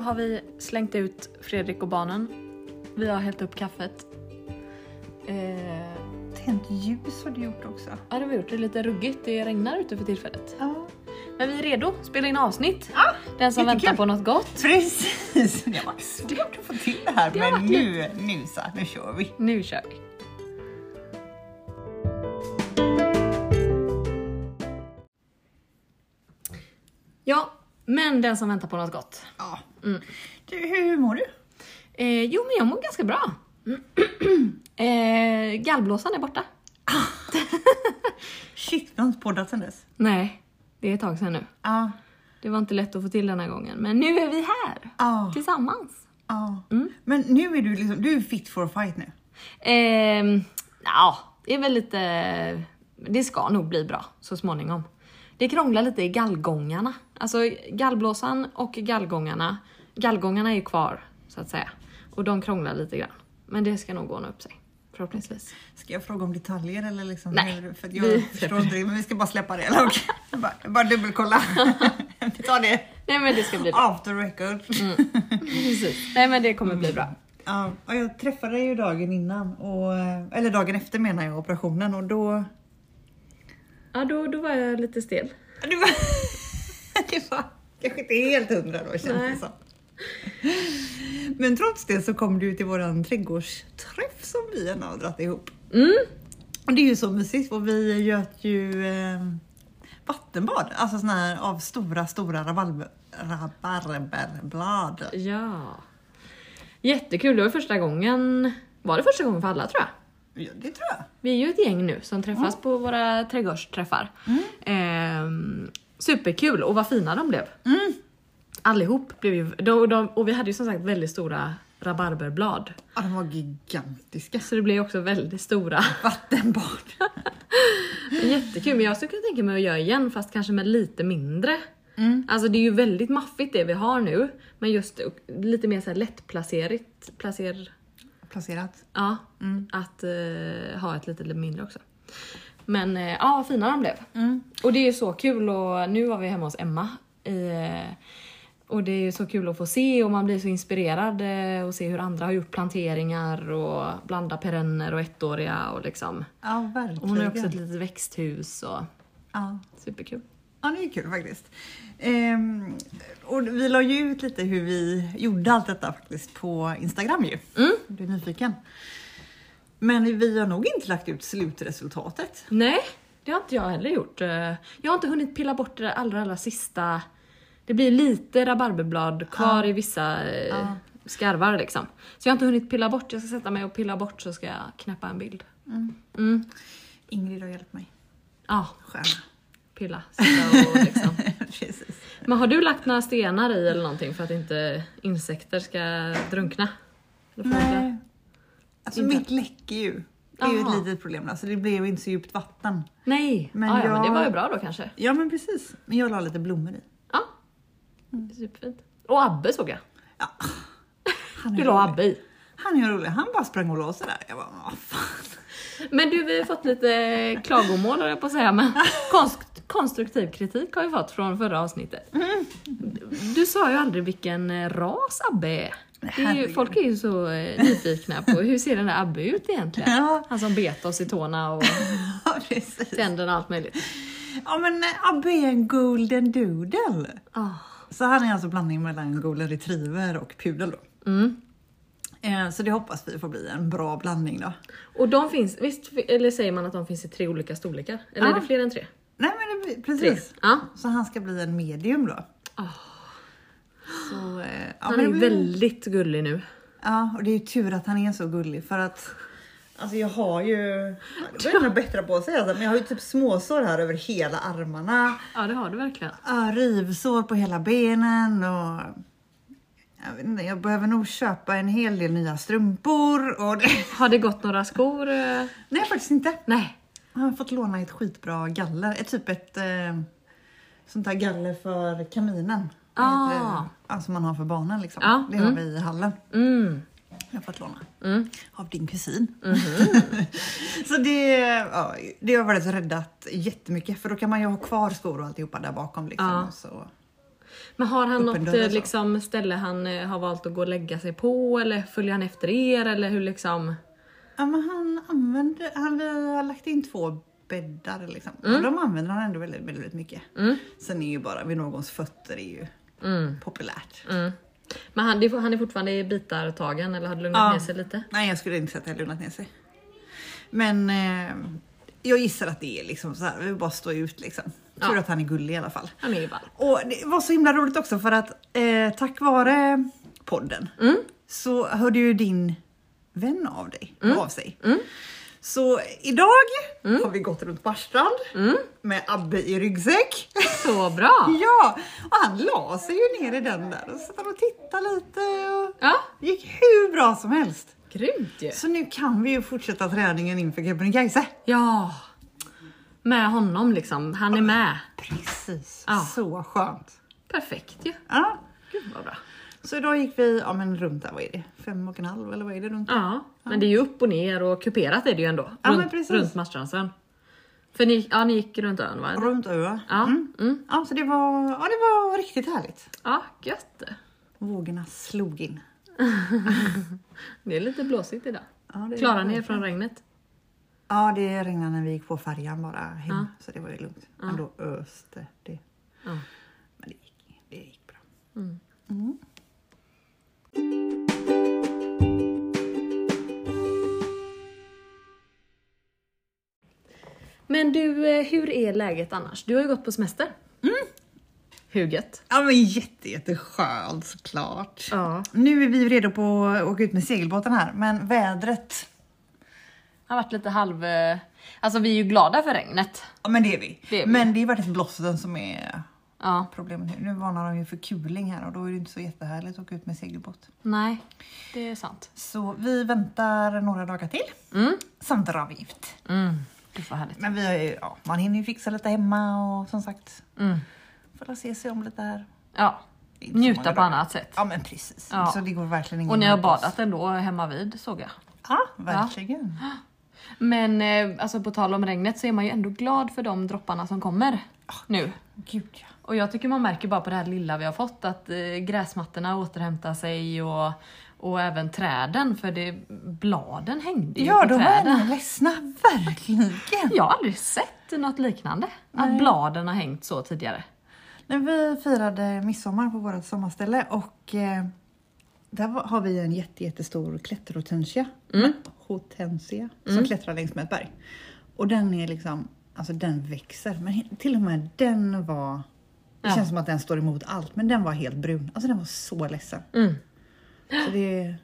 har vi slängt ut Fredrik och barnen. Vi har hällt upp kaffet. Eh, Tänt ljus har du gjort också. ja, det har vi gjort. Det är lite ruggigt. Det regnar ute för tillfället. Ja. Men vi är redo spela in avsnitt. Ja, Den som väntar på något gott. Precis! Det har varit svårt att få till det här Det men nu, nu så, nu kör vi. Nu kör vi. Ja, men den som väntar på något gott. Ja. Mm. Du, hur mår du? Eh, jo, men jag mår ganska bra. eh, gallblåsan är borta. Shit, vi har inte poddat sen dess. Nej, det är ett tag sedan nu. Ja. Det var inte lätt att få till den här gången, men nu är vi här Ja. tillsammans. ja. Mm. Men nu är du liksom, du är fit for a fight nu. Ehm, ja, det är väl lite... Det ska nog bli bra så småningom. Det krånglar lite i gallgångarna. Alltså gallblåsan och gallgångarna. Gallgångarna är ju kvar så att säga. Och de krånglar lite grann. Men det ska nog ordna upp sig. Förhoppningsvis. Ska jag fråga om detaljer eller liksom? Nej, För vi jag släpper förstår inte men vi ska bara släppa det. Bara, bara dubbelkolla. vi tar det Nej men det ska bli bra. after record. Precis. Nej men det kommer bli bra. Ja, och jag träffade dig ju dagen innan, och, eller dagen efter menar jag, operationen och då... Ja då, då var jag lite stel. Det var, det var kanske inte helt hundra då känns Nej. det som. Men trots det så kom du till våran trädgårdsträff som vi gärna har dragit ihop. Mm. Och det är ju så mysigt och vi göt ju eh, vattenbad, alltså såna här av stora, stora rabarber, rabarberblad. Ja. Jättekul, det var första gången. Var det första gången för alla tror jag? Ja, det tror jag. Vi är ju ett gäng nu som träffas på våra trädgårdsträffar. Ehm, superkul och vad fina de blev. Allihop blev ju, de, de, och vi hade ju som sagt väldigt stora rabarberblad. Ja, de var gigantiska. Så det blev också väldigt stora. Vattenbad. Jättekul, men jag skulle kunna tänka mig att göra igen fast kanske med lite mindre. Alltså det är ju väldigt maffigt det vi har nu. Men just lite mer så här lättplacerat. Placer, Placerat. ja, att eh, ha ett lite, lite mindre också. Men eh, ja, vad fina de blev. Och det är ju så kul och nu var vi hemma hos Emma. I, eh, och det är ju så kul att få se och man blir så inspirerad eh, och se hur andra har gjort planteringar och blanda perenner och ettåriga och liksom. Ja, verkligen. Och hon har också ett litet växthus och Ja. superkul. Ja, det är kul faktiskt. Ehm, och vi la ju ut lite hur vi gjorde allt detta faktiskt på Instagram ju. Mm. Du är nyfiken. Men vi har nog inte lagt ut slutresultatet. Nej, det har inte jag heller gjort. Eh, Jag har inte hunnit pilla bort det allra, allra sista. Det blir lite rabarberblad kvar i vissa eh, skarvar liksom. Så jag har inte hunnit pilla bort. Jag ska sätta mig och pilla bort så ska jag knäppa en bild. Mm. Ingrid har hjälpt mig. Ja, Stjärna. pilla. Sitta och liksom. Precis. Men har du lagt några stenar i eller någonting för att inte insekter ska drunkna? Nej. Alltså Inte. mitt läcker ju. Det är ju ett litet problem. Alltså det blev inte så djupt vatten. Nej, Men men, ja, ja, men det jag- var ju bra då kanske. Ja men precis. Men jag la lite blommor i. Ja, superfint. Och Abbe såg jag. Ja. Han Du la. Abbe i. Han är rolig. Han bara sprang och la sig där. Jag bara, vad fan. Men du, vi har fått lite klagomål höll jag på att säga, men konst, konstruktiv kritik har vi fått från förra avsnittet. Du sa ju aldrig vilken eh, ras Abbe är. Det är ju, folk är ju så eh, nyfikna på hur ser den där Abbe ut egentligen? Ja. Han som bet oss i tårna och Ja, tänderna och allt möjligt. Ja men eh, Abbe är en golden doodle. Ah. Så han är alltså blandning mellan en golden retriever och pudel då. Mm. Eh, Så det hoppas vi får bli en bra blandning då. Och de finns, visst, eller säger man att de finns i tre olika storlekar? Eller Ja. är det fler än tre? Nej men det, precis. Ja. Så han ska bli en medium då. Ah. Så, eh, ja, Han men är väldigt gullig nu. Ja, och det är ju tur att han är så gullig för att Alltså jag har ju, det börjar nog bättra på sig men jag har ju typ småsår här över hela armarna. Ja, det har du verkligen. Ja, rivsår på hela benen och jag, vet inte, jag behöver nog köpa en hel del nya strumpor. Och det, Har det gått några skor? eh? nej faktiskt inte. Nej. Jag har fått låna ett skitbra galler. Ett typ ett eh, sånt här galler för kaminen. Ah. Ett, eh, Alltså man har för barnen liksom. Ja, Det har mm. vi i hallen. Mm. Jag har fått låna. Mm. Av din kusin. Mhm. så det, ja, det har varit räddat jättemycket för då kan man ju ha kvar skor och alltihopa där bakom. Liksom, Ja. så. Men har han något eh, så. liksom, ställe han eh, har valt att gå och lägga sig på eller följer han efter er eller hur liksom? Ja, men han använder, han har lagt in två bäddar liksom. Och de använder han ändå väldigt, väldigt mycket. Mm. Sen är ju bara vid någons fötter är ju Mm. populärt. Mm. Men han, han är fortfarande i bitar tagen eller har det lugnat Ja. ner sig lite? Nej, jag skulle inte säga att det har lugnat ner sig. Men eh, jag gissar att det är liksom så här, vi bara stå ut liksom. Tur Ja. att han är gullig i alla fall. Han är ju ball. Och det var så himla roligt också för att eh, tack vare podden Mm. så hörde ju din vän av dig av sig. Mm. Så idag har vi gått runt Marstrand Mm. med Abbe i ryggsäck. Så bra! ja, och han la sig ju ner i den där och satt och tittade lite och Ja, gick hur bra som helst. grymt ju. Så nu kan vi ju fortsätta träningen inför Kebnekaise. Ja. Med honom liksom, han är med. Precis. Ja. Så skönt. Perfekt ju. Ja. Gud vad bra. Så idag gick vi ja, men runt där, vad är det? Fem och en halv eller vad är det runt? Ja, men det är ju upp och ner och kuperat är det ju ändå. Ja, runt, runt Marstrandsön. För ni, ja, ni gick runt ön va? Runt Ö. Ja, Mm. mm. Ja, så det var, ja, det var riktigt härligt. ja, gött. Vågorna slog in. Det är lite blåsigt idag. Ja, Klarar ni er från regnet? Ja, det regnade när vi gick på färjan bara hem, Ja. så det var ju lugnt. Men då öste det. Men det gick, det gick bra. Men du, eh, hur är läget annars? Du har ju gått på semester. Mm. Hur gött? Ja, men jätte, jätteskönt såklart. Ja. Nu är vi redo på att åka ut med segelbåten här, men vädret, Har varit lite halv... eh, Alltså vi är ju glada för regnet. ja men det är vi. Det är vi. Men det är faktiskt blåsten som är Ja, problemet nu. Nu varnar de ju för kuling här och då är det inte så jättehärligt att åka ut med segelbåt. nej, det är sant. Så vi väntar några dagar till, Mm. vi ut. Mm. Gud vad härligt. Men vi har ju, ja, man hinner ju fixa lite hemma och som sagt, Mm. får se sig om lite här. Ja, Det njuta på annat sätt. Ja men precis. Ja. Så det går verkligen ingen Och ni har oss. badat ändå hemma vid såg jag. Ja, verkligen. Men eh, alltså på tal om regnet så är man ju ändå glad för de dropparna som kommer nu. Gud ja. Och jag tycker man märker bara på det här lilla vi har fått att eh, gräsmattorna återhämtar sig och, och även träden för det, bladen hängde ju Ja, på de var träden. ändå ledsna, verkligen. Jag har aldrig sett något liknande. Att bladen har hängt så tidigare. När vi firade midsommar på vårt sommarställe och eh, där var- har vi en jätte, jättestor klätterhortensia. Mm. Hortensia som klättrar längs med ett berg. Och den är liksom, alltså den växer. Men till och med den var, det Ja. känns som att den står emot allt, men den var helt brun. Alltså den var så ledsen. Mm. Så det,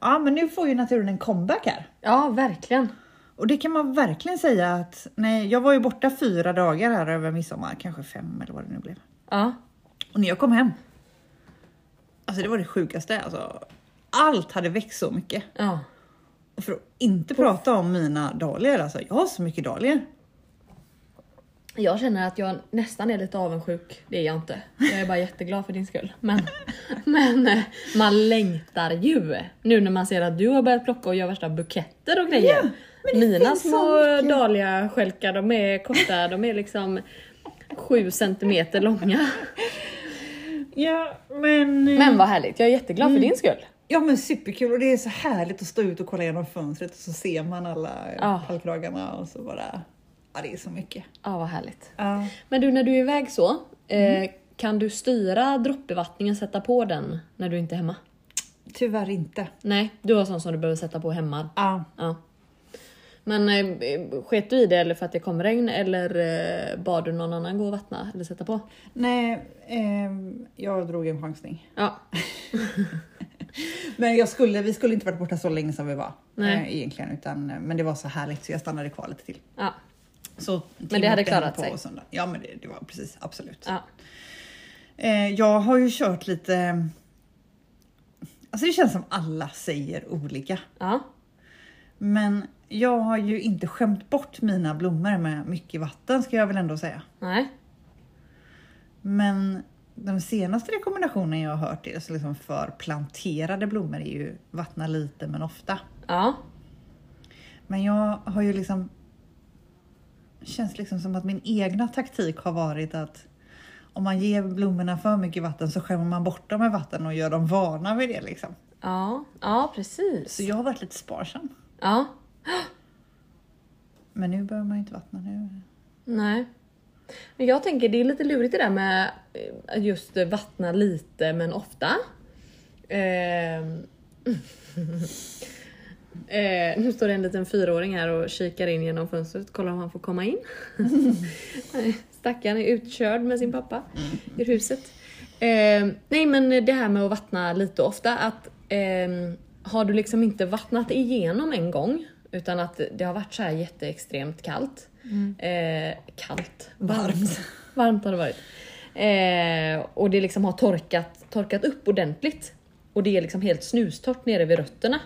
ja men nu får ju naturen en comeback här. Ja, verkligen. Och det kan man verkligen säga att, nej, jag var ju borta fyra dagar här över midsommar, kanske fem eller vad det nu blev. Ja. Och när jag kom hem, alltså det var det sjukaste. Alltså, allt hade växt så mycket. ja. Och för att inte prata om mina dahlior, alltså jag har så mycket dahlior. Jag känner att jag nästan är lite avundsjuk. Det är jag inte. Jag är bara jätteglad för din skull. Men, men eh, man längtar ju. Nu när man ser att du har börjat plocka och göra värsta buketter och grejer. det Mina små dahliaskälkar, de är korta. De är liksom sju centimeter långa. Ja, men... Men vad härligt, jag är jätteglad för din skull. Ja men superkul och det är så härligt att stå ut och kolla genom fönstret och så ser man alla Ja. pallkragarna och så bara... Ja det är så mycket. Ja, vad härligt. Ja. Men du, när du är iväg så, eh, kan du styra droppbevattningen, sätta på den när du inte är hemma? Tyvärr inte. Nej, du har sån som du behöver sätta på hemma. Ja. Ja. Men eh, sket du i det eller för att det kom regn eller eh, bad du någon annan gå och vattna eller sätta på? Nej, ehm, jag drog en chansning. Ja. Men jag skulle, vi skulle inte varit borta så länge som vi var Nej. eh, egentligen, utan, men det var så härligt så jag stannade kvar lite till. ja. Så Men det hade klarat sig? Ja, men det, det var precis absolut. ja. Eh, jag har ju kört lite. Alltså, det känns som alla säger olika, Ja. men jag har ju inte skämt bort mina blommor med mycket vatten ska jag väl ändå säga. Nej. Men den senaste rekommendationen jag har hört är så liksom för planterade blommor är ju vattna lite men ofta. Ja. Men jag har ju liksom känns liksom som att min egna taktik har varit att om man ger blommorna för mycket vatten så skämmer man bort dem med vatten och gör dem vana vid det liksom. Ja, ja precis. Så jag har varit lite sparsam. Ja, Men nu behöver man ju inte vattna nu. nej. Men jag tänker det är lite lurigt det där med eh, just vattna lite men ofta. Ehm. Eh, nu står det en liten fyraåring här och kikar in genom fönstret, kollar om han får komma in. Stackaren är utkörd med sin pappa ur huset. Eh, nej men det här med att vattna lite ofta, att ehm, har du liksom inte vattnat igenom en gång utan att det har varit så här jätteextremt kallt. Eh, kallt? Varmt. Varmt har det varit. Eh, och det liksom har torkat, torkat upp ordentligt. Och det är liksom helt snustort nere vid rötterna.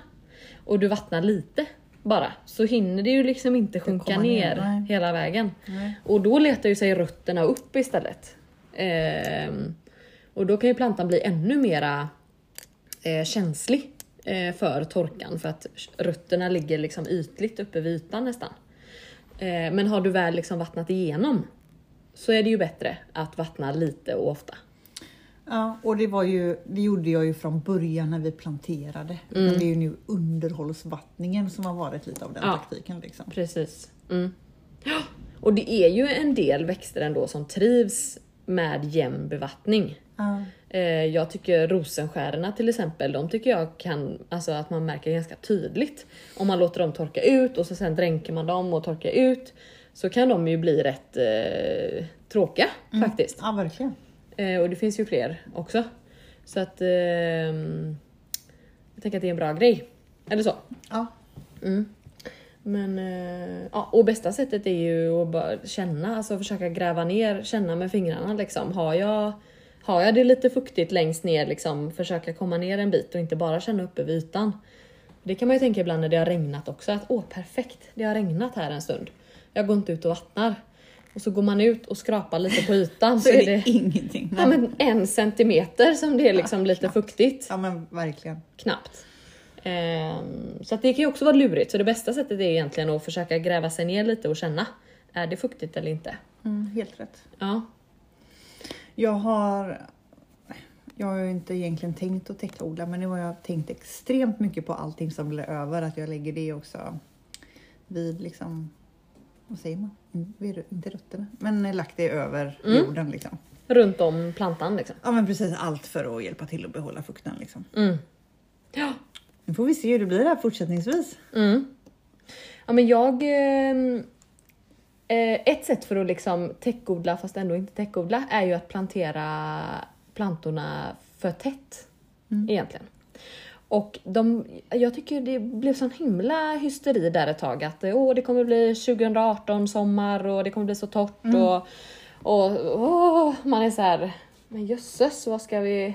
Och du vattnar lite bara. Så hinner det ju liksom inte sjunka ner, ner, hela vägen. Nej. Och då letar ju sig rötterna upp istället. Ehm, och då kan ju plantan bli ännu mera eh, känslig eh, för torkan för att rötterna ligger liksom ytligt uppe vid ytan nästan. Eh, men har du väl liksom vattnat igenom så är det ju bättre att vattna lite och ofta. Ja, och det, var ju, det gjorde jag ju från början när vi planterade. Men det är ju nu underhållsvattningen som har varit lite av den Ja. taktiken. Liksom. Precis. Mm. Och det är ju en del växter ändå som trivs med jämn bevattning. Ja. Eh, Jag tycker rosenskärorna till exempel, de tycker jag kan, alltså att man märker ganska tydligt. Om man låter dem torka ut och så sen dränker man dem och torkar ut så kan de ju bli rätt eh, tråkiga faktiskt. ja, verkligen. Eh, och det finns ju fler också. Så att ehm, jag tänker att det är en bra grej. Eller så. Ja. Mm. Men eh, ja, och bästa sättet är ju att bara känna, alltså försöka gräva ner, känna med fingrarna liksom. Har jag, har jag det lite fuktigt längst ner liksom, försöka komma ner en bit och inte bara känna uppe vid ytan. Det kan man ju tänka ibland när det har regnat också, att åh perfekt, det har regnat här en stund. Jag går inte ut och vattnar. Och så går man ut och skrapar lite på ytan Så är det ingenting. ja, men en centimeter som det är liksom lite fuktigt. Ja men verkligen. Knappt. Ehm, så att det kan ju också vara lurigt. Så det bästa sättet är egentligen att försöka gräva sig ner lite och känna. Är det fuktigt eller inte? Mm, helt rätt. Ja. Jag har, jag har ju inte egentligen tänkt att täckodla men nu har jag tänkt extremt mycket på allting som blir över. Att jag lägger det också vid liksom, vad säger man? Mm, Vid, inte rötterna, men lagt det över jorden liksom. Runt om plantan liksom. Ja men precis allt för att hjälpa till att behålla fukten liksom. Mm. Ja. Nu får vi se hur det blir här fortsättningsvis. Mm. Ja men jag... ehm, Eh, ett sätt för att liksom täckodla fast ändå inte täckodla är ju att plantera plantorna för tätt. Egentligen. Och de, jag tycker det blev sån himla hysteri där ett tag att åh, det kommer bli 2018 sommar och det kommer bli så torrt och, och åh, man är så här, men jösses vad ska vi...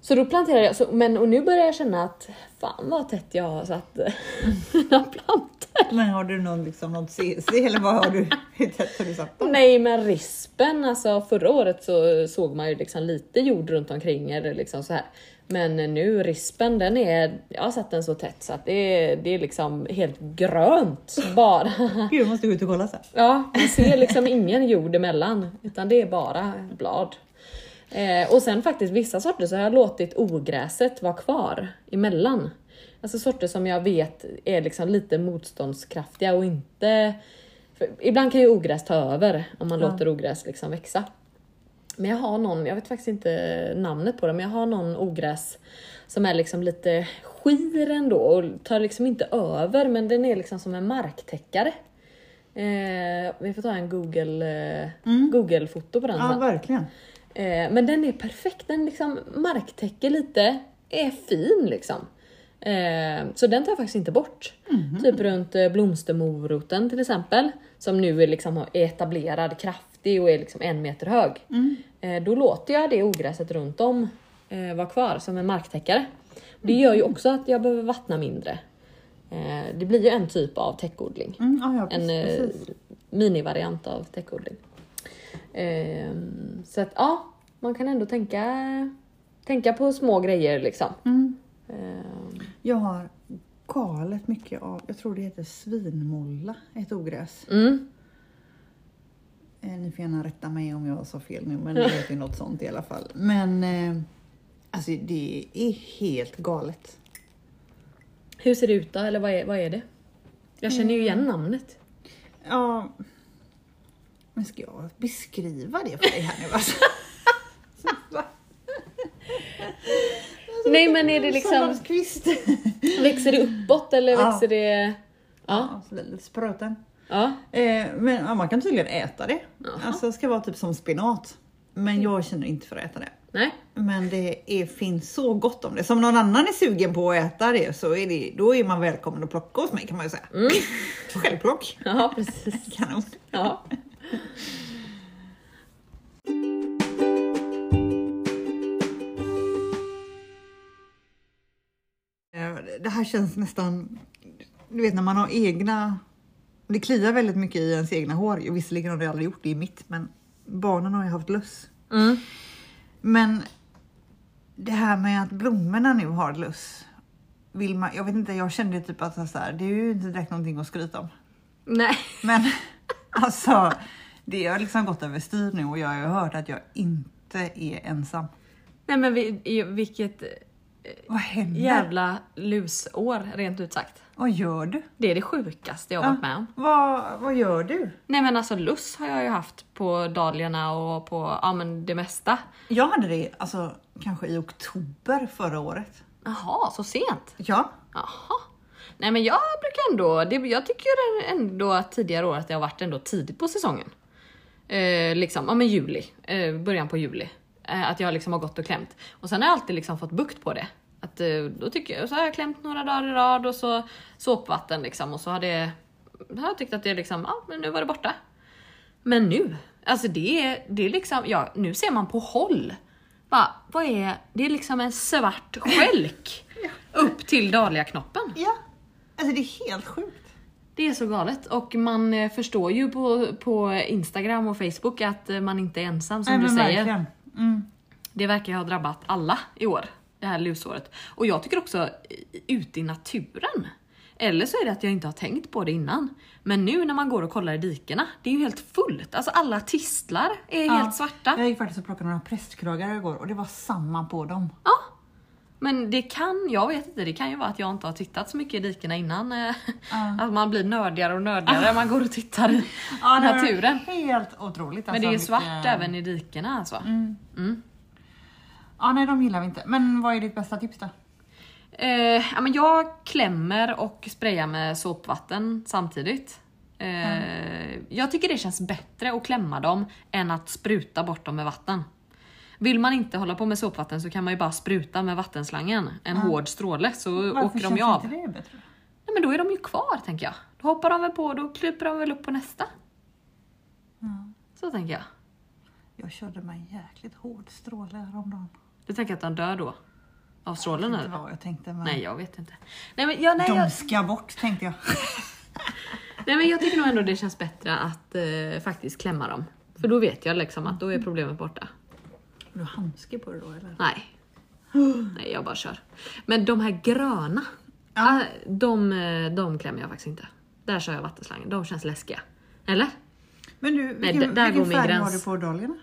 Så då planterade jag, så, men och nu börjar jag känna att fan vad tätt jag har satt mina plantor. Men har du någon, liksom, något CC eller vad har du? Hur tätt har du satt dem? Nej men rispen, alltså förra året så såg man ju liksom lite jord runt omkring eller liksom så här. Men nu rispen den är, jag har satt den så tätt så att det är, det är liksom helt grönt bara. Gud, jag måste gå ut och kolla sen. Ja, man ser liksom ingen jord emellan utan det är bara blad. Eh, och sen faktiskt vissa sorter så har jag låtit ogräset vara kvar emellan. Alltså sorter som jag vet är liksom lite motståndskraftiga och inte... Ibland kan ju ogräs ta över om man Ja. låter ogräs liksom växa. Men jag har någon, jag vet faktiskt inte namnet på det, men jag har någon ogräs som är liksom lite skir ändå och tar liksom inte över men den är liksom som en marktäckare. Eh, vi får ta en Google, eh, Google-foto på den Ja, sen. verkligen. Eh, men den är perfekt, den liksom marktäcker lite, är fin liksom. Eh, så den tar jag faktiskt inte bort. Typ runt eh, blomstermoroten till exempel, som nu är liksom etablerad, kraftig och är liksom en meter hög. Eh, då låter jag det ogräset runt om eh, vara kvar som en marktäckare. Det gör ju också att jag behöver vattna mindre. Eh, det blir ju en typ av täckodling Mm, ja, ja, en precis. precis. minivariant av täckodling. Eh, så att ja, man kan ändå tänka, tänka på små grejer liksom. Mm. Eh, Jag har galet mycket av, jag tror det heter svinmolla, ett ogräs. mm, Ni ni får gärna rätta mig om jag sa fel nu, men det heter något sånt i alla fall. Men eh, alltså det är helt galet. Hur ser det ut då? Eller vad är, vad är det? Jag känner ju igen Mm. namnet. Ja, men ska jag beskriva det för dig här nu alltså? Nej men är det liksom, växer det uppåt eller Ja. växer det... Ja. Ja, spröten. Ja. Eh, men ja, man kan tydligen äta det. Jaha. Alltså det ska vara typ som spenat. Men jag känner inte för att äta det. Nej. Men det är, finns så gott om det. Som någon annan är sugen på att äta det så är det, då är man välkommen att plocka hos mig kan man ju säga. Mm. Självplock. Ja precis. Kanon. Ja. Eh, Det här känns nästan, du vet när man har egna, det kliar väldigt mycket i ens egna hår. Visserligen har det aldrig gjort det i mitt men barnen har ju haft löss. Mm. Men det här med att blommorna nu har löss. Vill man, jag vet inte, jag kände typ att så här, det är ju inte direkt någonting att skryta om. Nej. Men alltså, det har liksom gått överstyr nu och jag har ju hört att jag inte är ensam. Nej men vi, vilket Vad händer? jävla lusår rent ut sagt. Vad gör du? Det är det sjukaste jag har varit med om. Vad, vad gör du? Nej men alltså luss har jag ju haft på dahliorna och på ja, men det mesta. Jag hade det alltså kanske i oktober förra året. Jaha, så sent? Ja, Jaha. Nej men jag brukar ändå, det, jag tycker ändå att tidigare år att det har varit ändå tidigt på säsongen. Eh, liksom, ja men juli, eh, början på juli. Eh, att jag liksom har gått och klämt. Och sen har jag alltid liksom fått bukt på det. Att, eh, då tycker jag, så har jag klämt några dagar i rad och så såpvatten liksom och så har det, har jag tyckt att det liksom, ja men nu var det borta. Men nu, alltså det är, det är liksom, ja nu ser man på håll. Va, vad är, det är liksom en svart skälk upp till dahliaknoppen. ja. Alltså det är helt sjukt. Det är så galet och man eh, förstår ju på, på Instagram och Facebook att eh, man inte är ensam som Nej, du säger. Mm. Det verkar ha drabbat alla i år, det här lusåret. Och jag tycker också ute i naturen. Eller så är det att jag inte har tänkt på det innan. Men nu när man går och kollar i dikena, det är ju helt fullt. Alltså alla tistlar är Ja. helt svarta. Jag gick faktiskt och plockade några prästkragar igår och det var samma på dem. Ja. Men det kan, jag vet inte, det kan ju vara att jag inte har tittat så mycket i dikena innan. eh, Att man blir nördigare och nördigare när man går och tittar i var naturen. Helt otroligt. Men det är ju alltså, svart vilka- även i dikena alltså. Mm. Ja, nej de gillar vi inte. Men vad är ditt bästa tips då? Eh, ja, men jag klämmer och sprayar med såpvatten samtidigt. Eh, Jag tycker det känns bättre att klämma dem än att spruta bort dem med vatten. Vill man inte hålla på med såpvatten så kan man ju bara spruta med vattenslangen, en hård stråle, så Varför åker de känns ju av. inte det bättre? Nej, men då är de ju kvar tänker jag. Då hoppar de väl på, då kryper de väl upp på nästa. Så tänker jag. Jag körde med en jäkligt hård stråle häromdagen. Du tänker att de dör då? Av strålen eller? vad jag tänkte men... Nej jag vet inte. Nej men, jag, nej, De jag, ska bort tänkte jag. nej men jag tycker nog ändå det känns bättre att eh, faktiskt klämma dem. För då vet jag liksom att då är problemet borta. Har du handske på dig då eller? Nej. Nej jag bara kör. Men de här gröna, Ja. ah, de, eh, de klämmer jag faktiskt inte. Där kör jag vattenslangen, de känns läskiga. Eller? Men du, vilken, d- där vilken går min färg gräns. har du på dahliorna?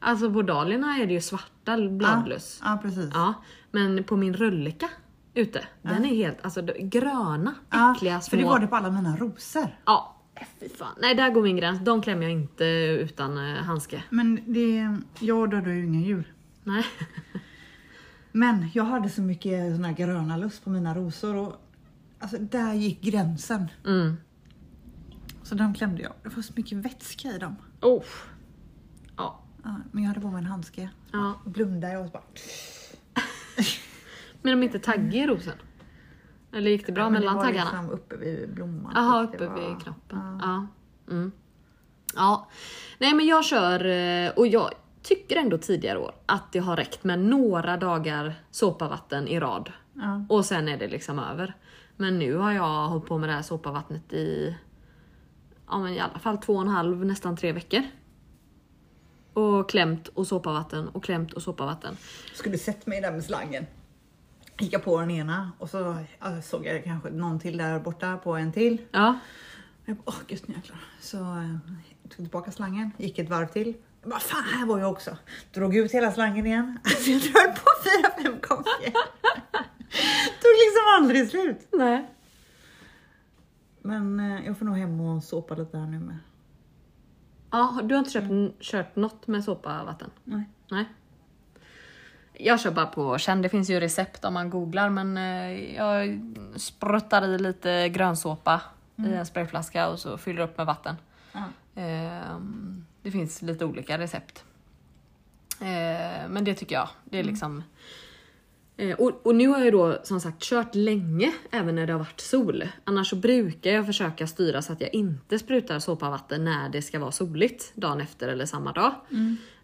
Alltså på dahliorna är det ju svarta bladlöss. Ja, precis. Ja, men på min rölleka ute, den är helt, alltså gröna, Ja, äckliga för det små. var det på alla mina rosor. Ja, äh, fy fan. Nej där går min gräns, de klämmer jag inte utan eh, handske. Men det, jag dödar ju inga djur. Nej. Men jag hade så mycket såna gröna lust på mina rosor och alltså där gick gränsen. Mm. Så de klämde jag. Det var så mycket vätska i dem. Oh. Ja. Ja, men jag hade på mig en handske. ja. Blundade jag och så bara... Men de är inte taggiga i rosen? Eller gick det bra Men mellan det var taggarna? liksom uppe vid blomman. Jaha, uppe var- vid knoppen. Ja. Ja. Mm. ja. Nej men jag kör, eh, och jag tycker ändå tidigare år att det har räckt med några dagar såpavatten i rad. Ja. Och sen är det liksom över. Men nu har jag hållit på med det här såpavattnet i ja, men i alla fall två och en halv, nästan tre veckor. Och klämt och såpavatten och klämt och såpavatten. Skulle sett mig där med slangen. Gick jag på den ena och så såg jag kanske någon till där borta på en till. Ja, Jag bara, åh gud jäklar. Så eh, tog tillbaka slangen, gick ett varv till. Jag bara, fan här var jag också. Drog ut hela slangen igen. Alltså jag jag höll på fyra, fem gånger. Tog liksom aldrig slut. Nej. Men eh, jag får nog hem och såpa lite här nu med. Ja, du har inte köpt, kört något med såpa vatten? Nej. Nej. Jag kör bara på känn. Det finns ju recept om man googlar men eh, jag spruttar i lite grönsåpa i en sprayflaska och så fyller upp med vatten. Ehm, Det finns lite olika recept. Eh, Men det tycker jag, det är liksom... Eh, Och, och nu har jag då som sagt kört länge även när det har varit sol. Annars så brukar jag försöka styra så att jag inte sprutar såpavatten när det ska vara soligt dagen efter eller samma dag.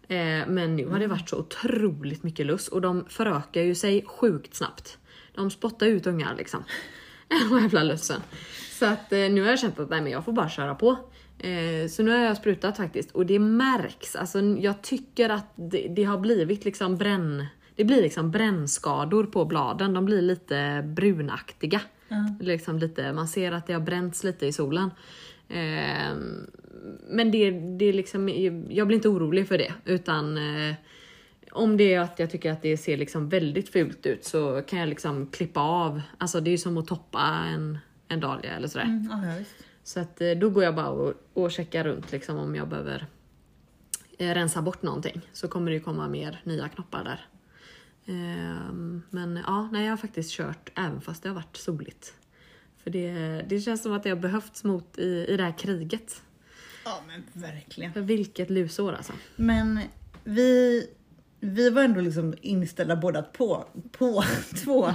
Eh, Men nu har det varit så otroligt mycket luss och de förökar ju sig sjukt snabbt. De spottar ut ungar liksom. Den jävla lussen. Så att eh, nu har jag känt att nej, men jag får bara köra på. Eh, så nu har jag sprutat faktiskt och det märks. Alltså, jag tycker att det, det har blivit liksom bränn... Det blir liksom brännskador på bladen. De blir lite brunaktiga. Liksom lite, man ser att det har bränts lite i solen. Eh, men det, det är liksom, jag blir inte orolig för det. Utan eh, om det är att jag tycker att det ser liksom väldigt fult ut så kan jag liksom klippa av. Alltså det är ju som att toppa en, en dahlia eller sådär. Mm, visst. Så att eh, då går jag bara och, och checkar runt liksom om jag behöver eh, rensa bort någonting. Så kommer det komma mer nya knoppar där. Ehm, men ja, nej, jag har faktiskt kört även fast det har varit soligt. För det, det känns som att det har behövts mot i, i det här kriget. Ja men verkligen. För vilket lusår alltså. Men vi, vi var ändå liksom inställda båda på, på två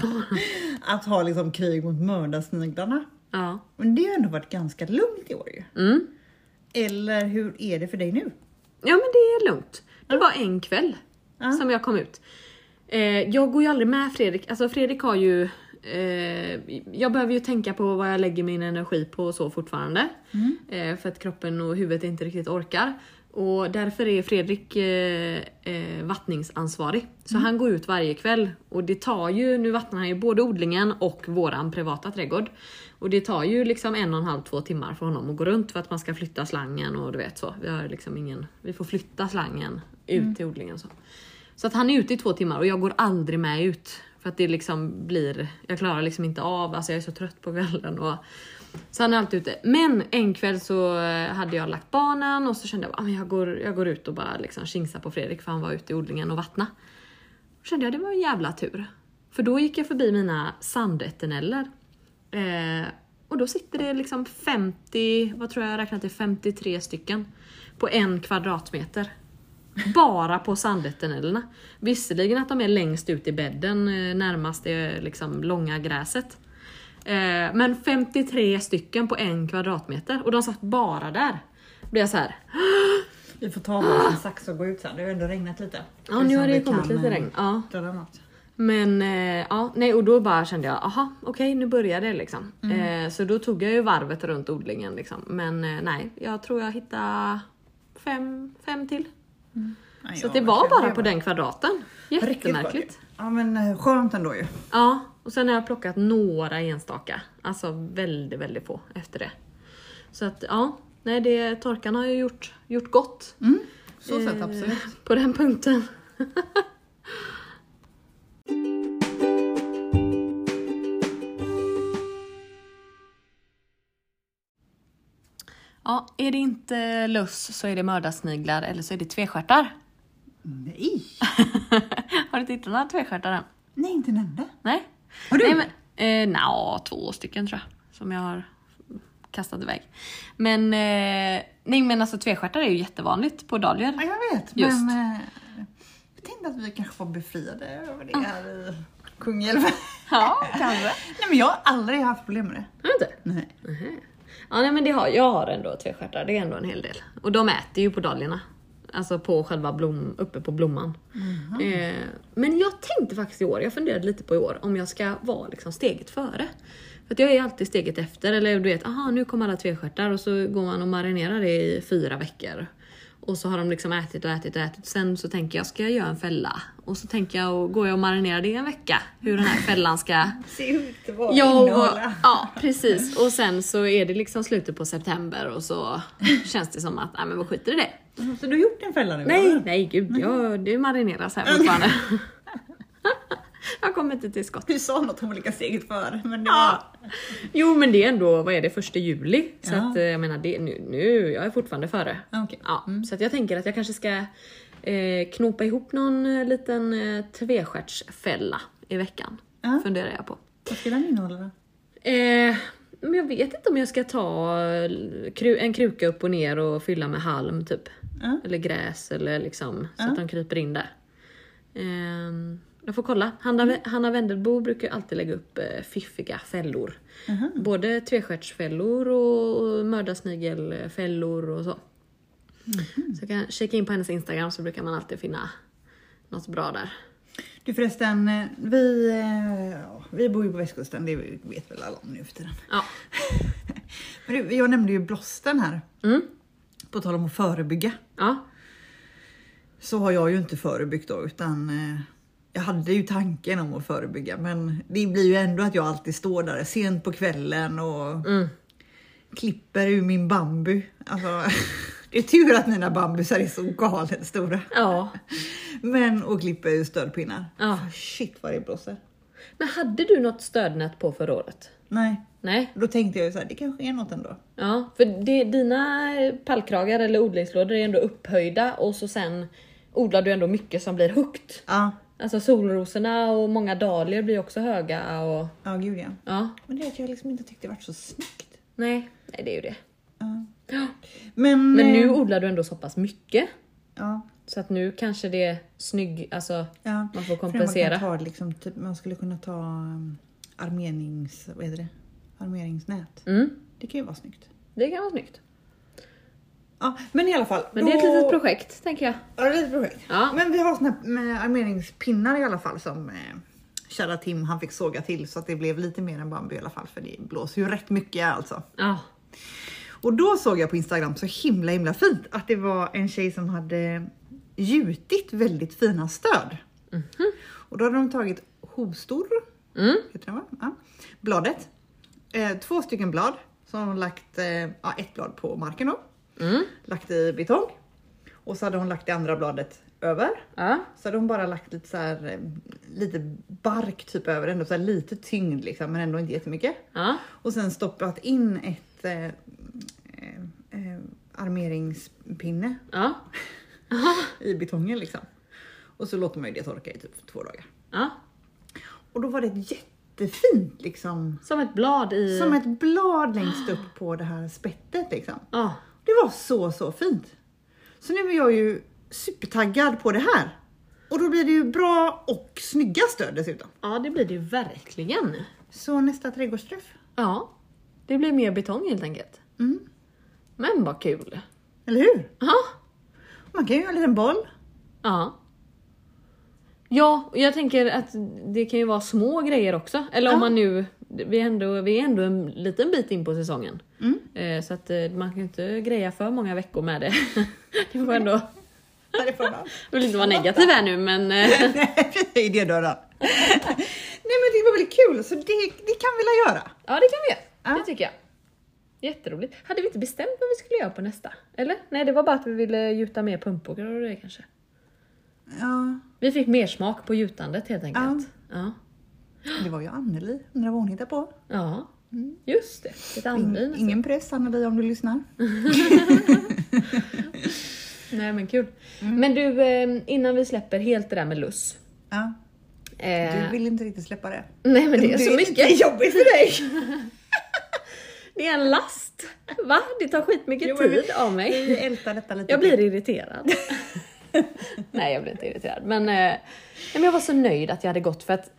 att ha liksom krig mot mördarsniglarna. Ja. Men det har ändå varit ganska lugnt i år ju. Mm. Eller hur är det för dig nu? Ja men det är lugnt. Det var en kväll Ja. som jag kom ut. Eh, jag går ju aldrig med Fredrik, alltså Fredrik har ju eh, jag behöver ju tänka på vad jag lägger min energi på och så fortfarande. Eh, för att kroppen och huvudet inte riktigt orkar. Och därför är Fredrik eh, eh, vattningsansvarig. Så han går ut varje kväll. Och det tar ju, nu vattnar han ju både odlingen och våran privata trädgård. Och det tar ju liksom en och en halv, två timmar för honom att gå runt för att man ska flytta slangen och du vet så. Vi har liksom ingen, vi får flytta slangen ut till odlingen och så. Så att han är ute i två timmar och jag går aldrig med ut. För att det liksom blir, jag klarar liksom inte av, alltså jag är så trött på kvällen. Och, så han är alltid ute. Men en kväll så eh, hade jag lagt barnen och så kände jag att ah, jag går, jag går ut och bara liksom kingsar på Fredrik för han var ute i odlingen och vattna. Då kände jag det var en jävla tur. För då gick jag förbi mina sandeterneller. Eh, och då sitter det liksom 50, vad tror jag jag räknat till, 53 stycken. På en kvadratmeter. Bara på sandeternellerna. Visserligen att de är längst ut i bädden eh, närmast det liksom långa gräset. Eh, men 53 stycken på en kvadratmeter och de satt bara där. Då blev jag så här. Vi får ta varsin sax och gå ut sen. Det har ändå regnat lite. Ja nu har det kommit lite regn. Ja. Men eh, ja, nej och då bara kände jag, aha okej nu börjar det liksom. Eh, så då tog jag ju varvet runt odlingen liksom. Men nej, jag tror jag hittade fem, fem till. Nej, Så det var bara på den kvadraten. Jättemärkligt. Ja men eh, skönt ändå ju. Ja, och sen har jag plockat några enstaka. Alltså väldigt, väldigt få efter det. Så att ja, nej det, torkan har ju gjort, gjort gott. Så sett eh, absolut. På den punkten. Ja, är det inte löss så är det mördarsniglar eller så är det tvestjärtar. Nej! Har du inte hittat några tvestjärtar än? Nej inte en enda. Nej. Har du? Nej, men, eh, nja, två stycken tror jag. Som jag har kastat iväg. Men, eh, nej men alltså tvestjärtar är ju jättevanligt på dahlior. Ja jag vet Just. men eh, jag tänkte att vi kanske får befriade över det här i Kungälv. Ja, kanske. Nej men jag har aldrig haft problem med det. Har du inte? Nej. Mhm. Ja, nej men det har, jag har ändå tvestjärtar, det är ändå en hel del. Och de äter ju på dahliorna. Alltså på själva blom, uppe på blomman. Eh, men jag tänkte faktiskt i år, jag funderade lite på i år, om jag ska vara liksom steget före. För att jag är alltid steget efter, eller du vet, aha nu kommer alla tvestjärtar och så går man och marinerar det i fyra veckor. Och så har de liksom ätit och ätit och ätit. Sen så tänker jag, ska jag göra en fälla? Och så tänker jag, och går jag och marinerar det i en vecka? Hur den här fällan ska... Se ut och, innehålla. ja, precis. Och sen så är det liksom slutet på september och så känns det som att, nej men vad skiter i det. Så du har gjort en fälla nu? Nej, eller? nej gud, jag, det marineras här fortfarande. jag kommer inte till skott. Du sa något om olika steget före, men det Ja. Jo men det är ändå, vad är det, första juli? Så Ja. att eh, jag menar, det, nu, nu, jag är fortfarande före. Ah, okej. Ja, Så att jag tänker att jag kanske ska eh, knopa ihop någon eh, liten eh, tvestjärtsfälla i veckan. Ja. Funderar jag på. Vad ska den innehålla då? Eh, men jag vet inte om jag ska ta eh, en kruka upp och ner och fylla med halm typ. Ja. Eller gräs eller liksom så att de kryper in där. Eh, jag får kolla. Hanna, Hanna Wendelbo brukar alltid lägga upp eh, fiffiga fällor. Aha. Både tvestjärtsfällor och, och mördarsnigelfällor och så. Så jag kan kika in på hennes Instagram så brukar man alltid finna något bra där. Du förresten, eh, vi, eh, ja, vi bor ju på västkusten, det vet väl alla om nu för tiden. Ja. Men du, jag nämnde ju blåsten här, Mm. på tal om att förebygga. Ja. Så har jag ju inte förebyggt då, utan eh, jag hade ju tanken om att förebygga, men det blir ju ändå att jag alltid står där sent på kvällen och Mm. klipper ur min bambu. Alltså, det är tur att mina bambusar är så galet stora. Ja. Men och klipper ur stödpinnar. Ja. Shit vad det blåser. Men hade du något stödnät på förra året? Nej, Nej? då tänkte jag ju så här, det kanske är något ändå. Ja, för det, dina pallkragar eller odlingslådor är ändå upphöjda och så sen odlar du ändå mycket som blir högt. Ja, Alltså solrosorna och många dahlior blir också höga och ja gud ja. ja, Men det är att jag liksom inte tyckte det var så snyggt. nej, nej det är ju det. Ja. Ja. Men, Men nu eh, odlar du ändå så pass mycket Ja, så att nu kanske det är snygg, alltså ja. man får Man, kompensera. kan ta, liksom, typ, man skulle kunna ta um, armenings... Vad heter det? Armeringsnät. Mm, Det kan ju vara snyggt. det kan vara snyggt. Ja, men i alla fall. Men det är ett då- litet projekt tänker jag. Ja, det är ett litet projekt. Ja. Men vi har såna här med armeringspinnar i alla fall som eh, kära Tim han fick såga till så att det blev lite mer än bambu i alla fall för det blåser ju rätt mycket alltså. Ja, Och då såg jag på Instagram så himla himla fint att det var en tjej som hade gjutit väldigt fina stöd. Och då hade de tagit hovstor, mm, heter det? Ja. bladet, eh, två stycken blad som de lagt eh, ja, ett blad på marken då, mm, lagt i betong och så hade hon lagt det andra bladet över. ja, Så hade hon bara lagt lite så här, eh, lite bark typ över, ändå så lite tyngd liksom, men ändå inte jättemycket. ja, Och sen stoppat in ett eh, eh, eh, armeringspinne ja, i betongen liksom. Och så låter man ju det torka i typ två dagar. Och då var det ett jättefint liksom, Som ett blad i... som ett blad längst upp på det här spettet liksom. Det var så, så fint. Så nu är jag ju supertaggad på det här. Och då blir det ju bra och snygga stöd dessutom. ja, det blir det ju verkligen. Så nästa trädgårdsträff. Ja, det blir mer betong helt enkelt. Mm. Men vad kul. Eller hur? Ja, Man kan ju göra en liten boll. ja. Ja, och jag tänker att det kan ju vara små grejer också. Eller om Ja. man nu, vi är, ändå, vi är ändå en liten bit in på säsongen. Mm. Eh, Så att eh, man kan inte greja för många veckor med det. Det får ändå, Ja, det jag vill inte vara negativ här nu men eh, I idédörren. Nej men det var väldigt kul så det, det kan vi väl göra. ja det kan vi göra. Ja. Det tycker jag. Jätteroligt. Hade vi inte bestämt vad vi skulle göra på nästa? Eller? Nej det var bara att vi ville gjuta mer pumpor och det kanske. Ja, Vi fick mer smak på gjutandet helt enkelt. Ja. Det var ju Anneli, undrar vad hon hittar på. Ja, just det. In, andvin. ingen press Anneli om du lyssnar. Nej men kul. Men du, eh, innan vi släpper helt det där med luss. Ja, Eh, du vill inte riktigt släppa det. Nej men det är så lite mycket. jobbigt för dig. Det är en last. Va? Det tar skitmycket Jo, tid av mig. Vi ältar detta lite. Jag blir irriterad. nej jag blir inte irriterad. Men, eh, men jag var så nöjd att jag hade gått för att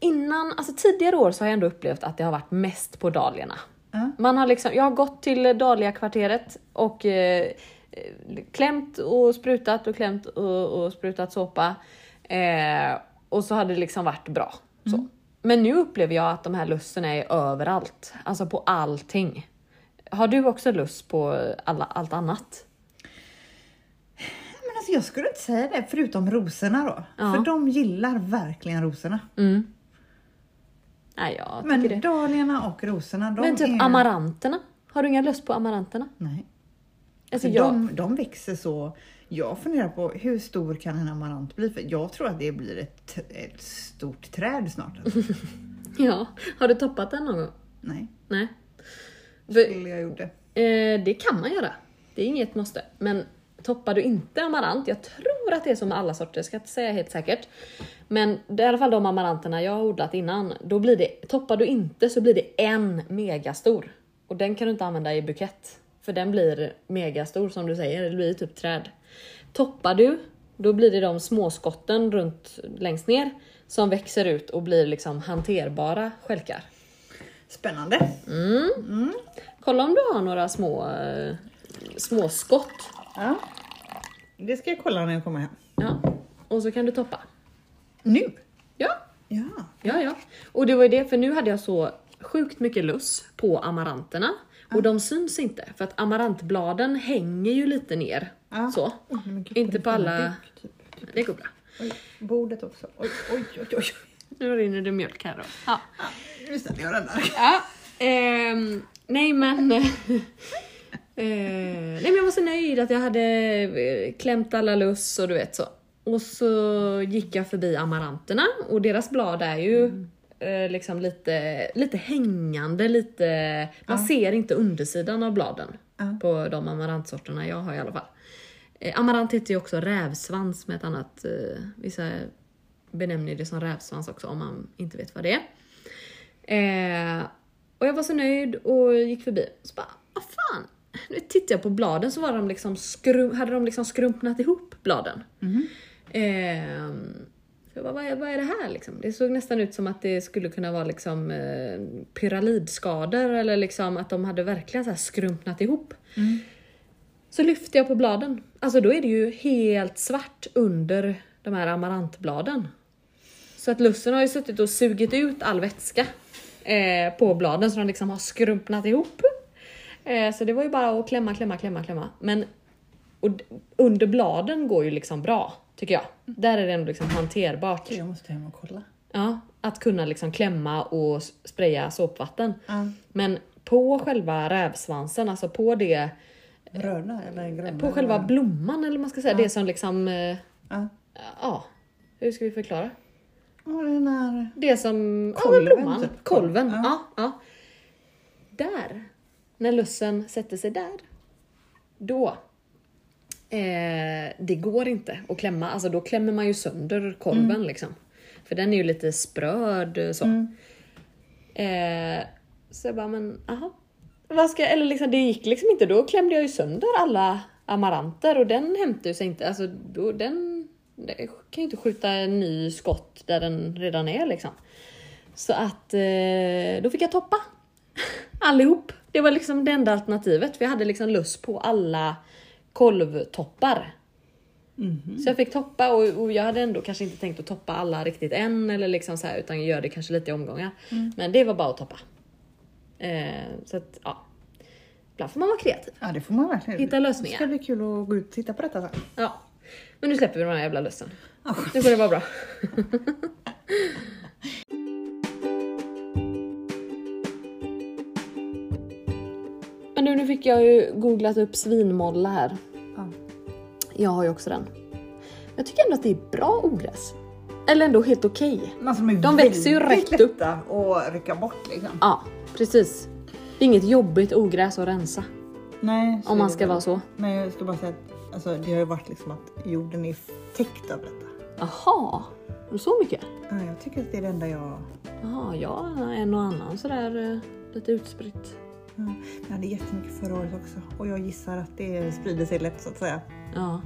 innan, alltså tidigare år så har jag ändå upplevt att det har varit mest på dahliorna. Ja. Man har liksom, jag har gått till Dahlia-kvarteret och eh, eh, klämt och sprutat och klämt och, och sprutat såpa. Eh, och så hade det liksom varit bra. Så. Men nu upplever jag att de här lussen är överallt. Alltså på allting. Har du också lust på alla, allt annat? Alltså jag skulle inte säga det, förutom rosorna då. Ja. För de gillar verkligen rosorna. Mm. Nej, jag Men det. dahliorna och rosorna, de Men typ är... amaranterna. Har du inga lust på amaranterna? Nej. Alltså jag... de, de växer så... Jag funderar på hur stor kan en amarant bli? För jag tror att det blir ett, ett stort träd snart. Alltså. Ja. Har du toppat den någon gång? Nej, Nej. Skulle jag gjorde. eh, det kan man göra. Det är inget måste. Men toppar du inte amarant, jag tror att det är som med alla sorter, ska jag inte säga helt säkert. Men det är i alla fall de amaranterna jag har odlat innan, då blir det, toppar du inte så blir det en megastor. Och den kan du inte använda i bukett. För den blir megastor som du säger, det blir typ träd. Toppar du, då blir det de småskotten runt längst ner som växer ut och blir liksom hanterbara stjälkar. Spännande. Kolla om du har några små, eh, små skott. Ja. Det ska jag kolla när jag kommer hem. Ja. Och så kan du toppa. Nu? Ja, Ja. ja, ja. Och det var ju det, för nu hade jag så sjukt mycket luss på amaranterna. Och de syns inte, för att amarantbladen hänger ju lite ner. Ja. Så. Gud, Inte på alla... duk, typ. Det går bra. Oj, bordet också. Oj, oj, oj, oj. Nu rinner det mjölk här då. Ja. Nu ställer jag den där. Ja, ehm, nej men... eh, nej men jag var så nöjd att jag hade eh, klämt alla luss och du vet så. Och så gick jag förbi amaranterna och deras blad är ju eh, liksom lite, lite hängande, lite... Man ser inte undersidan av bladen Ja. på de amarantsorterna jag har i alla fall. Eh, amarant heter ju också rävsvans med ett annat... Eh, vissa benämner det som rävsvans också om man inte vet vad det är. Eh, och jag var så nöjd och gick förbi. Så bara, vad fan. Nu tittade jag på bladen så var de liksom skrum, hade de liksom skrumpnat ihop bladen. Eh, så jag bara, vad är, vad är det här liksom? Det såg nästan ut som att det skulle kunna vara liksom eh, pyralidskador eller liksom att de hade verkligen så här skrumpnat ihop. Så lyfte jag på bladen. Alltså då är det ju helt svart under de här amarantbladen. Så att lussen har ju suttit och sugit ut all vätska eh, på bladen så de liksom har skrumpnat ihop. Eh, så det var ju bara att klämma, klämma, klämma, klämma. Men och under bladen går ju liksom bra, tycker jag. Där är det ändå liksom hanterbart. Jag måste hem och kolla. Ja, att kunna liksom klämma och spraya såpvatten. Ja. Men på själva rävsvansen, alltså på det, Röda eller gröna? på själva eller? blomman eller vad man ska säga, det som liksom, eh, Ja. ja, hur ska vi förklara? Det som... ja, Kolven, men blomman. typ. Kolven. Ja. Ja. Ja, Där, när lussen sätter sig där, då eh, det går inte att klämma. Alltså då klämmer man ju sönder kolven Mm. liksom. För den är ju lite spröd eh, så. Eh, så jag bara, men aha. Vad ska jag, eller liksom, det gick liksom inte. Då klämde jag ju sönder alla amaranter och den hämtade sig inte. Alltså då, den det kan ju inte skjuta en ny skott där den redan är liksom. Så att eh, då fick jag toppa allihop. Det var liksom det enda alternativet. Vi hade liksom lust på alla kolvtoppar. Så jag fick toppa och, och jag hade ändå kanske inte tänkt att toppa alla riktigt än eller liksom så här, utan gör det kanske lite i omgångar. Men det var bara att toppa. Eh, så att ja, ibland får man vara kreativ. Ja, det får man verkligen. Hitta lösningar. Det ska bli kul att gå ut och titta på detta sen. Ja. Men nu släpper vi den här jävla lusten. Ja. Nu får det vara bra. nu, nu fick jag ju googlat upp svinmolla här. Ja. Jag har ju också den. Jag tycker ändå att det är bra ogräs. Eller ändå helt okej. Alltså, de, De växer ju rätt upp. att rycka bort liksom. Ja, precis. Det är inget jobbigt ogräs att rensa. Nej, Om man ska vara så. Men jag ska bara säga att alltså, det har ju varit liksom att jorden är täckt av detta. Jaha, är det så mycket? Ja, jag tycker att det är det enda jag... Jaha, ja, en och annan sådär eh, lite utspritt. Ja. Jag hade jättemycket förra året också och jag gissar att det sprider sig lätt så att säga. Ja.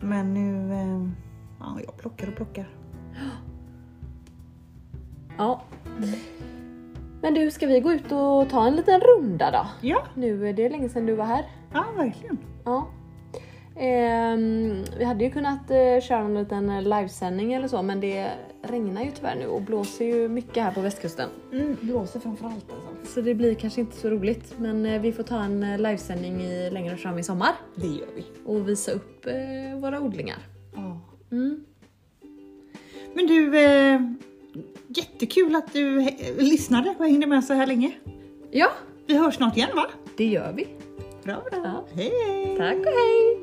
Men nu... Eh, ja, jag plockar och plockar. Ja. Men du, ska vi gå ut och ta en liten runda då? Ja, Nu är det länge sedan du var här. ja verkligen. Ja. Ehm, vi hade ju kunnat eh, köra en liten eh, livesändning eller så men det regnar ju tyvärr nu och blåser ju mycket här på västkusten. Mm, blåser framförallt alltså. Så det blir kanske inte så roligt men eh, vi får ta en eh, livesändning i, längre fram i sommar Det gör vi. och visa upp eh, våra odlingar. Ja. Mm. Men du, eh, jättekul att du lyssnade och hängde med så här länge. Ja, Vi hörs snart igen va? det gör vi. Bra, bra. Ja. Hej! Tack och hej!